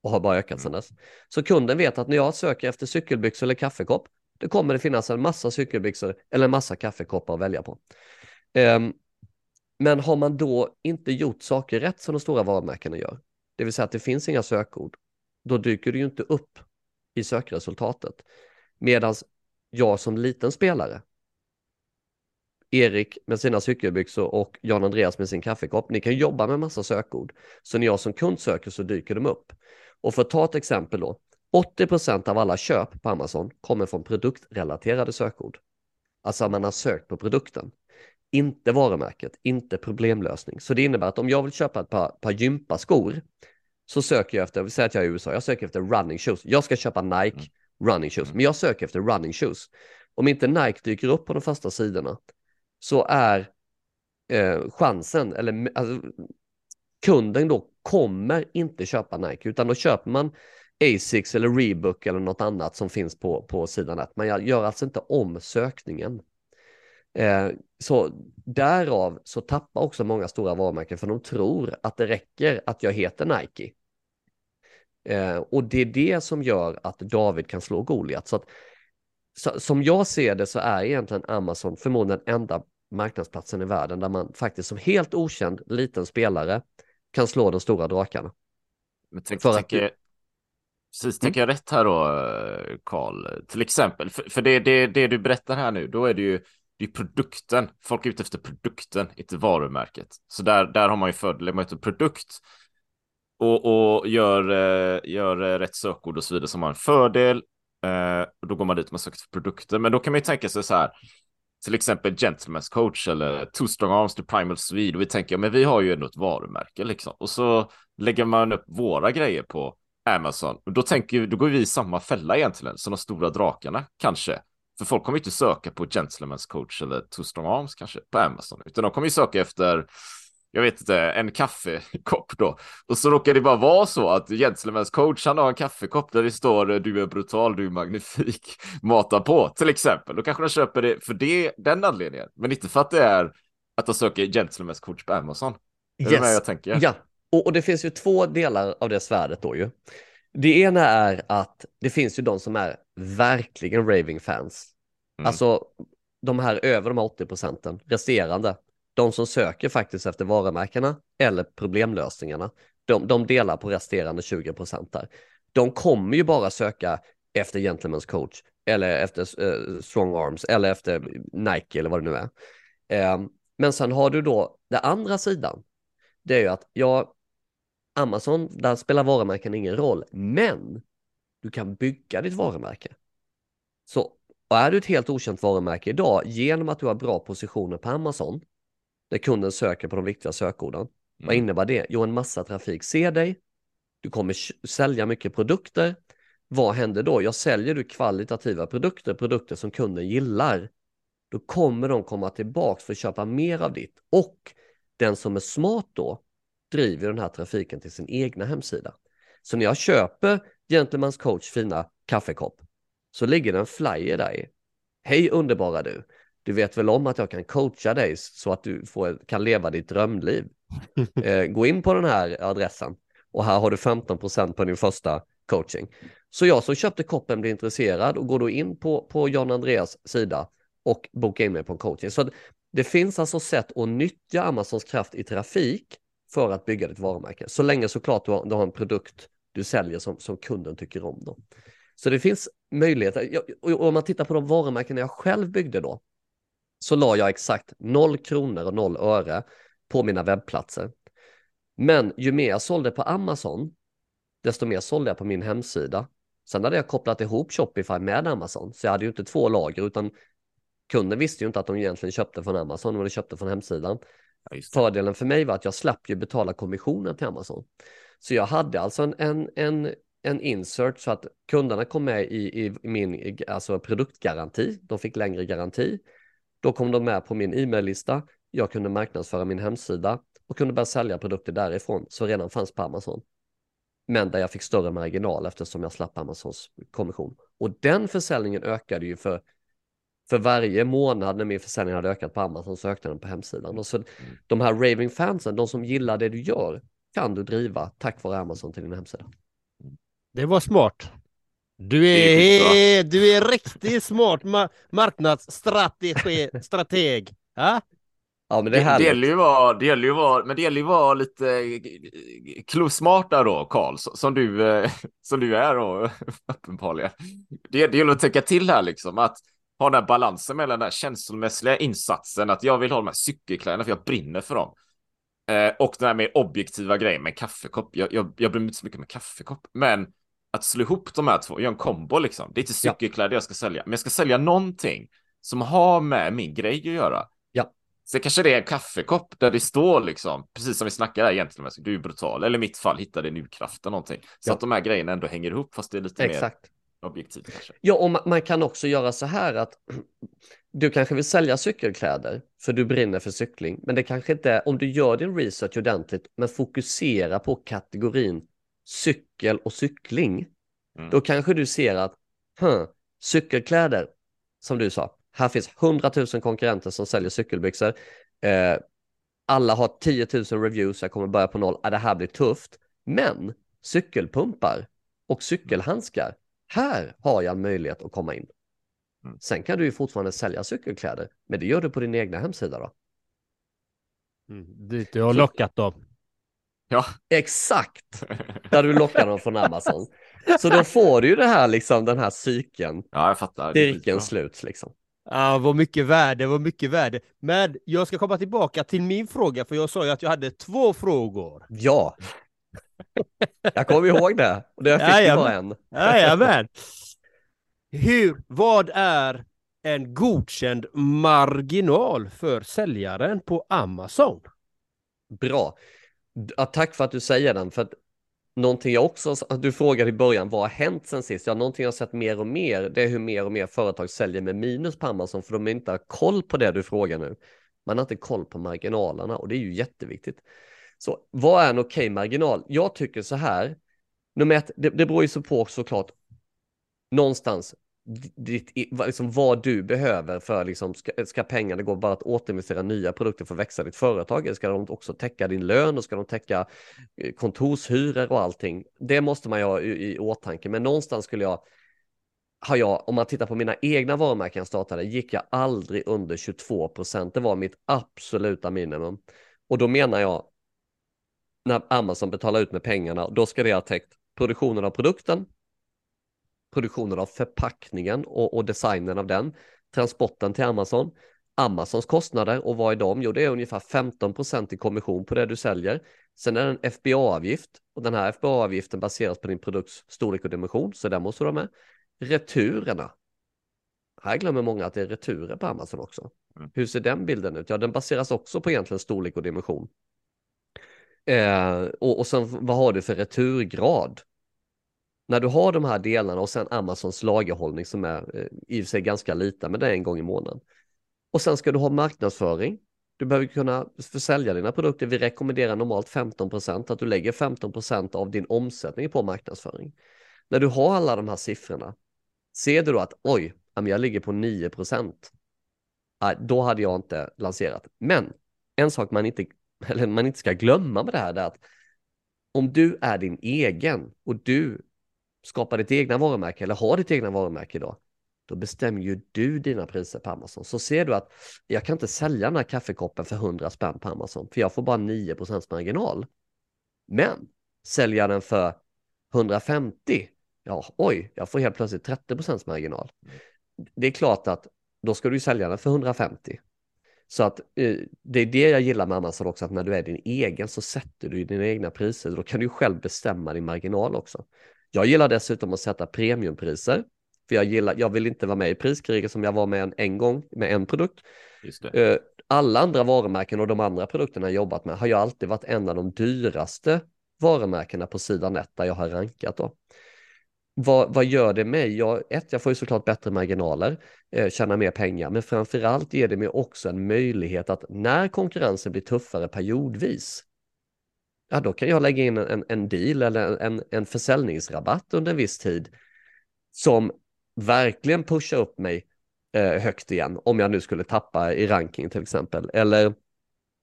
[SPEAKER 5] och har bara ökat sedan dess. Så kunden vet att när jag söker efter cykelbyxor eller kaffekopp, då kommer det finnas en massa cykelbyxor eller en massa kaffekoppar att välja på. Um, men har man då inte gjort saker rätt som de stora varumärkena gör, det vill säga att det finns inga sökord, då dyker det ju inte upp i sökresultatet. Medan jag som liten spelare, Erik med sina cykelbyxor och Jan Andreas med sin kaffekopp, ni kan jobba med massa sökord. Så när jag som kund söker så dyker de upp. Och för att ta ett exempel då, 80% av alla köp på Amazon kommer från produktrelaterade sökord. Alltså man har sökt på produkten, inte varumärket, inte problemlösning. Så det innebär att om jag vill köpa ett par, par gympaskor så söker jag efter, vi säger att jag är i USA, jag söker efter running shoes. Jag ska köpa Nike mm. running shoes, mm. men jag söker efter running shoes. Om inte Nike dyker upp på de första sidorna så är eh, chansen, eller alltså, kunden då kommer inte köpa Nike, utan då köper man Asics eller Rebook eller något annat som finns på, på sidan 1. Man gör alltså inte om sökningen. Eh, så därav så tappar också många stora varumärken för de tror att det räcker att jag heter Nike. Eh, och det är det som gör att David kan slå Goliat. Så, att, så som jag ser det så är egentligen Amazon förmodligen den enda marknadsplatsen i världen där man faktiskt som helt okänd liten spelare kan slå de stora drakarna.
[SPEAKER 2] Men tänk, för tänker, att... Precis, tänker jag rätt här då, Karl? Till exempel, för, för det, det, det du berättar här nu, då är det ju det är produkten. Folk är ute efter produkten, inte varumärket. Så där, där har man ju fördel med en produkt och, och gör, eh, gör eh, rätt sökord och så vidare som har en fördel. Eh, och då går man dit och söker för produkten. Men då kan man ju tänka sig så här, till exempel Gentleman's coach eller Two Strong Arms to Primal Swede och vi tänker, men vi har ju ändå ett varumärke liksom. Och så lägger man upp våra grejer på Amazon och då tänker då går vi i samma fälla egentligen som de stora drakarna kanske. För folk kommer inte söka på Gentleman's coach eller Two Strong Arms kanske på Amazon, utan de kommer ju söka efter jag vet inte, en kaffekopp då. Och så råkar det bara vara så att Gentleman's coach, han har en kaffekopp där det står du är brutal, du är magnifik, mata på till exempel. Då kanske de köper det för det, den anledningen, men inte för att det är att de söker Gentleman's coach på Amazon. Är yes. det jag tänker?
[SPEAKER 5] Ja, och, och det finns ju två delar av det svärdet då ju. Det ena är att det finns ju de som är verkligen raving fans. Mm. Alltså de här över de här 80 procenten, resterande, de som söker faktiskt efter varumärkena eller problemlösningarna, de, de delar på resterande 20 procent där. De kommer ju bara söka efter Gentleman's coach eller efter eh, strong arms eller efter Nike eller vad det nu är. Eh, men sen har du då den andra sidan. Det är ju att ja, Amazon, där spelar varumärken ingen roll, men du kan bygga ditt varumärke. Så och är du ett helt okänt varumärke idag genom att du har bra positioner på Amazon där kunden söker på de viktiga sökorden. Mm. Vad innebär det? Jo, en massa trafik ser dig. Du kommer sälja mycket produkter. Vad händer då? Jag säljer du kvalitativa produkter, produkter som kunden gillar. Då kommer de komma tillbaks för att köpa mer av ditt. Och den som är smart då driver den här trafiken till sin egna hemsida. Så när jag köper Gentleman's coach fina kaffekopp så ligger det en flyer där i. Hej underbara du! Du vet väl om att jag kan coacha dig så att du får, kan leva ditt drömliv. Eh, gå in på den här adressen och här har du 15% på din första coaching. Så jag som köpte koppen blir intresserad och går då in på, på John Andreas sida och bokar in mig på en coaching. Så det finns alltså sätt att nyttja Amazons kraft i trafik för att bygga ditt varumärke. Så länge såklart du har, du har en produkt du säljer som, som kunden tycker om. Då. Så det finns möjligheter. Och om man tittar på de varumärken jag själv byggde då, så la jag exakt 0 kronor och 0 öre på mina webbplatser. Men ju mer jag sålde på Amazon, desto mer sålde jag på min hemsida. Sen hade jag kopplat ihop Shopify med Amazon, så jag hade ju inte två lager, utan kunden visste ju inte att de egentligen köpte från Amazon, men de köpte från hemsidan. Ja, Fördelen för mig var att jag slapp ju betala kommissionen till Amazon. Så jag hade alltså en, en, en, en insert så att kunderna kom med i, i min alltså produktgaranti. De fick längre garanti. Då kom de med på min e-maillista. Jag kunde marknadsföra min hemsida och kunde börja sälja produkter därifrån som redan fanns på Amazon. Men där jag fick större marginal eftersom jag slapp Amazons kommission. Och den försäljningen ökade ju för, för varje månad när min försäljning hade ökat på Amazon så ökade den på hemsidan. Och så mm. de här raving fansen, de som gillar det du gör, kan du driva tack vare Amazon till din hemsida.
[SPEAKER 1] Det var smart. Du är, är du är riktigt smart ma marknadsstrateg. Strateg. Ja?
[SPEAKER 5] Ja, men det, är
[SPEAKER 2] det, gäller ju vara, det gäller ju vara, men det gäller ju vara lite smarta då, Karl, som du, eh, som du är då, uppenbarligen. Det, det gäller att tänka till här liksom, att ha den här balansen mellan den här känslomässiga insatsen, att jag vill ha de här cykelkläderna för jag brinner för dem. Eh, och den här mer objektiva grejen med kaffekopp. Jag, jag, jag bryr mig inte så mycket med kaffekopp, men att slå ihop de här två, göra en kombo liksom. Det är inte cykelkläder jag ska sälja, men jag ska sälja någonting som har med min grej att göra.
[SPEAKER 5] Ja.
[SPEAKER 2] Så kanske det är en kaffekopp där det står liksom, precis som vi snackade här egentligen, du är brutal, eller i mitt fall hittade nu kraften någonting. Så ja. att de här grejerna ändå hänger ihop, fast det är lite Exakt. mer objektivt kanske.
[SPEAKER 5] Ja, och man kan också göra så här att du kanske vill sälja cykelkläder för du brinner för cykling, men det kanske inte är om du gör din research ordentligt, men fokusera på kategorin cykel och cykling, mm. då kanske du ser att huh, cykelkläder, som du sa, här finns 100 000 konkurrenter som säljer cykelbyxor. Eh, alla har 10 000 reviews, jag kommer börja på noll, ah, det här blir tufft. Men cykelpumpar och cykelhandskar, här har jag möjlighet att komma in. Mm. Sen kan du ju fortfarande sälja cykelkläder, men det gör du på din egna hemsida då.
[SPEAKER 1] Mm, dit du har lockat dem.
[SPEAKER 2] Ja.
[SPEAKER 5] Exakt! Där du lockar dem från Amazon. Så då får du ju det här liksom, den här cykeln.
[SPEAKER 2] Ja, jag fattar.
[SPEAKER 5] Cirkeln sluts liksom.
[SPEAKER 1] Ja, vad mycket värde, vad mycket värde. Men jag ska komma tillbaka till min fråga, för jag sa ju att jag hade två frågor.
[SPEAKER 5] Ja. Jag kommer ihåg det. Och det fick Jajamän. bara en.
[SPEAKER 1] Jajamän. Hur, vad är en godkänd marginal för säljaren på Amazon?
[SPEAKER 5] Bra. Ja, tack för att du säger den, för att någonting jag också, du frågade i början, vad har hänt sen sist? Ja, någonting jag sett mer och mer, det är hur mer och mer företag säljer med minus på Amazon, för de inte har koll på det du frågar nu. Man har inte koll på marginalerna och det är ju jätteviktigt. Så vad är en okej okay marginal? Jag tycker så här, nummer ett, det, det beror ju så på såklart någonstans ditt, liksom vad du behöver för liksom, ska, ska pengarna gå bara att återinvestera nya produkter för att växa ditt företag? Eller ska de också täcka din lön och ska de täcka eh, kontorshyror och allting? Det måste man ju ha i, i åtanke, men någonstans skulle jag har jag, om man tittar på mina egna varumärken jag startade, gick jag aldrig under 22 procent. Det var mitt absoluta minimum. Och då menar jag, när Amazon betalar ut med pengarna, då ska det ha täckt produktionen av produkten, produktionen av förpackningen och, och designen av den, transporten till Amazon, Amazons kostnader och vad är de? Jo, det är ungefär 15 i kommission på det du säljer. Sen är det en FBA-avgift och den här FBA-avgiften baseras på din produkts storlek och dimension, så där måste du ha med. Returerna. Här glömmer många att det är returer på Amazon också. Mm. Hur ser den bilden ut? Ja, den baseras också på egentligen storlek och dimension. Eh, och, och sen vad har du för returgrad? När du har de här delarna och sen Amazons lagerhållning som är eh, i och för sig ganska liten, men det är en gång i månaden. Och sen ska du ha marknadsföring. Du behöver kunna försälja dina produkter. Vi rekommenderar normalt 15% att du lägger 15% av din omsättning på marknadsföring. När du har alla de här siffrorna, ser du då att oj, jag ligger på 9% då hade jag inte lanserat. Men en sak man inte, eller man inte ska glömma med det här är att om du är din egen och du skapa ditt egna varumärke eller ha ditt egna varumärke idag, då bestämmer ju du dina priser på Amazon. Så ser du att jag kan inte sälja den här kaffekoppen för 100 spänn på Amazon, för jag får bara 9% marginal. Men säljer jag den för 150, ja oj, jag får helt plötsligt 30% marginal. Det är klart att då ska du sälja den för 150. Så att eh, det är det jag gillar med Amazon också, att när du är din egen så sätter du dina egna priser. Då kan du själv bestämma din marginal också. Jag gillar dessutom att sätta premiumpriser, för jag, gillar, jag vill inte vara med i priskriget som jag var med en, en gång med en produkt. Eh, alla andra varumärken och de andra produkterna jag jobbat med har jag alltid varit en av de dyraste varumärkena på sidan 1 där jag har rankat. Då. Vad, vad gör det mig? Jag, ett, jag får ju såklart bättre marginaler, eh, tjäna mer pengar, men framförallt ger det mig också en möjlighet att när konkurrensen blir tuffare periodvis, ja då kan jag lägga in en, en deal eller en, en försäljningsrabatt under en viss tid som verkligen pushar upp mig eh, högt igen om jag nu skulle tappa i ranking till exempel. Eller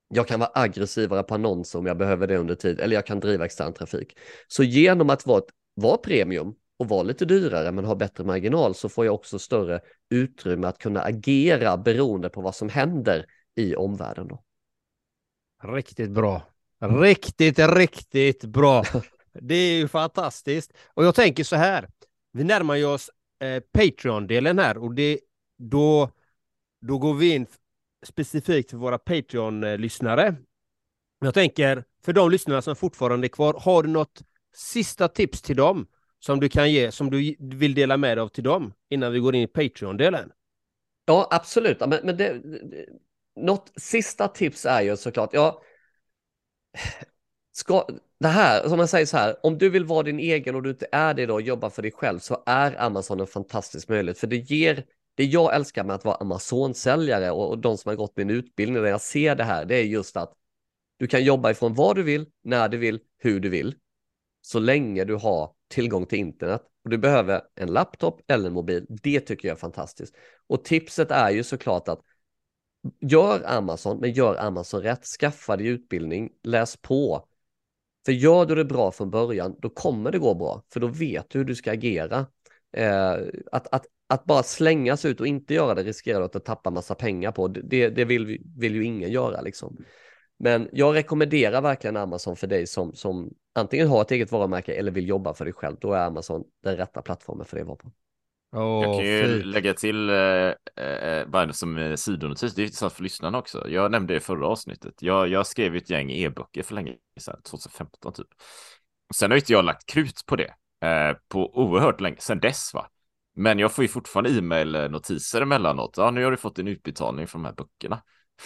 [SPEAKER 5] jag kan vara aggressivare på annonser om jag behöver det under tid eller jag kan driva extern trafik. Så genom att vara vara premium och vara lite dyrare men ha bättre marginal så får jag också större utrymme att kunna agera beroende på vad som händer i omvärlden. Då.
[SPEAKER 1] Riktigt bra. Riktigt, riktigt bra. Det är ju fantastiskt. Och jag tänker så här. Vi närmar ju oss eh, Patreon-delen här och det, då, då går vi in specifikt för våra Patreon-lyssnare. Jag tänker, för de lyssnare som fortfarande är kvar, har du något sista tips till dem som du kan ge, som du vill dela med dig av till dem innan vi går in i Patreon-delen?
[SPEAKER 5] Ja, absolut. Men, men det, något sista tips är ju såklart, ja, ska, det här, som man säger så här, om du vill vara din egen och du inte är det då och jobba för dig själv så är Amazon en fantastisk möjlighet för det ger det jag älskar med att vara Amazon-säljare och, och de som har gått min utbildning när jag ser det här, det är just att du kan jobba ifrån vad du vill, när du vill, hur du vill, så länge du har tillgång till internet och du behöver en laptop eller en mobil. Det tycker jag är fantastiskt. Och tipset är ju såklart att gör Amazon, men gör Amazon rätt. Skaffa dig utbildning, läs på. För gör du det bra från början, då kommer det gå bra, för då vet du hur du ska agera. Eh, att, att, att bara slängas ut och inte göra det riskerar du att tappa massa pengar på. Det, det vill, vill ju ingen göra liksom. Men jag rekommenderar verkligen Amazon för dig som, som antingen har ett eget varumärke eller vill jobba för dig själv. Då är Amazon den rätta plattformen för dig att vara på.
[SPEAKER 2] Oh, jag kan ju fint. lägga till eh, eh, bara som eh, sidonotis, det är intressant för lyssnarna också. Jag nämnde det i förra avsnittet. Jag, jag skrev ett gäng e-böcker för länge sedan, 2015 typ. Sen har inte jag lagt krut på det eh, på oerhört länge, sedan dess va. Men jag får ju fortfarande e-mail-notiser emellanåt. Ja, nu har du fått en utbetalning från de här böckerna.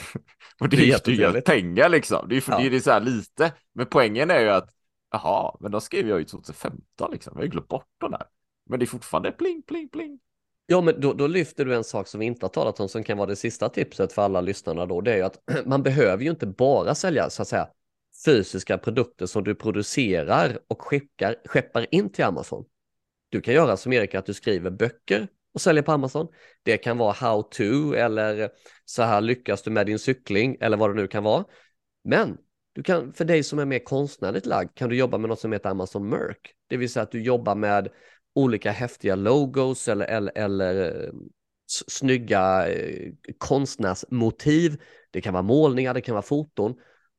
[SPEAKER 2] och det, det är ju pengar liksom. Det är, för, ja. det är så här lite. Men poängen är ju att, jaha, men då skrev jag ju 2015 liksom. Jag har ju glömt bort de där. Men det är fortfarande pling, pling, pling.
[SPEAKER 5] Ja, men då, då, lyfter du en sak som vi inte har talat om som kan vara det sista tipset för alla lyssnarna då. Det är ju att man behöver ju inte bara sälja så att säga fysiska produkter som du producerar och skickar, skeppar in till Amazon. Du kan göra som Erik att du skriver böcker och säljer på Amazon. Det kan vara how to eller så här lyckas du med din cykling eller vad det nu kan vara. Men du kan, för dig som är mer konstnärligt lagd kan du jobba med något som heter Amazon Merk. Det vill säga att du jobbar med olika häftiga logos eller, eller, eller eh, snygga eh, konstnärsmotiv. Det kan vara målningar, det kan vara foton.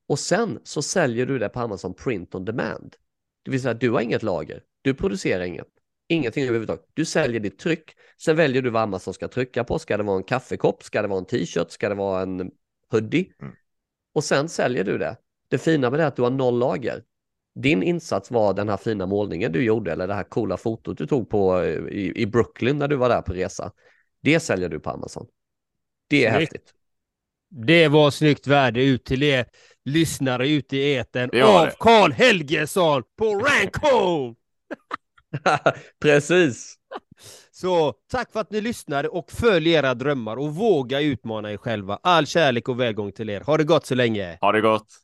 [SPEAKER 5] Och sen så säljer du det på Amazon Print on Demand. Det vill säga att du har inget lager, du producerar inget, ingenting överhuvudtaget. Du säljer ditt tryck, sen väljer du vad Amazon ska trycka på. Ska det vara en kaffekopp, ska det vara en t-shirt, ska det vara en hoodie? Mm. Och sen säljer du det. Det fina med det är att du har noll lager din insats var den här fina målningen du gjorde eller det här coola fotot du tog på eh, i, i Brooklyn när du var där på resa. Det säljer du på Amazon. Det är snyggt. häftigt.
[SPEAKER 1] Det var snyggt värde ut till er lyssnare ute i eten av Karl Helgesson på Rancone!
[SPEAKER 5] Precis.
[SPEAKER 1] Så tack för att ni lyssnade och följ era drömmar och våga utmana er själva. All kärlek och välgång till er. Ha det gott så länge.
[SPEAKER 2] Ha det gott.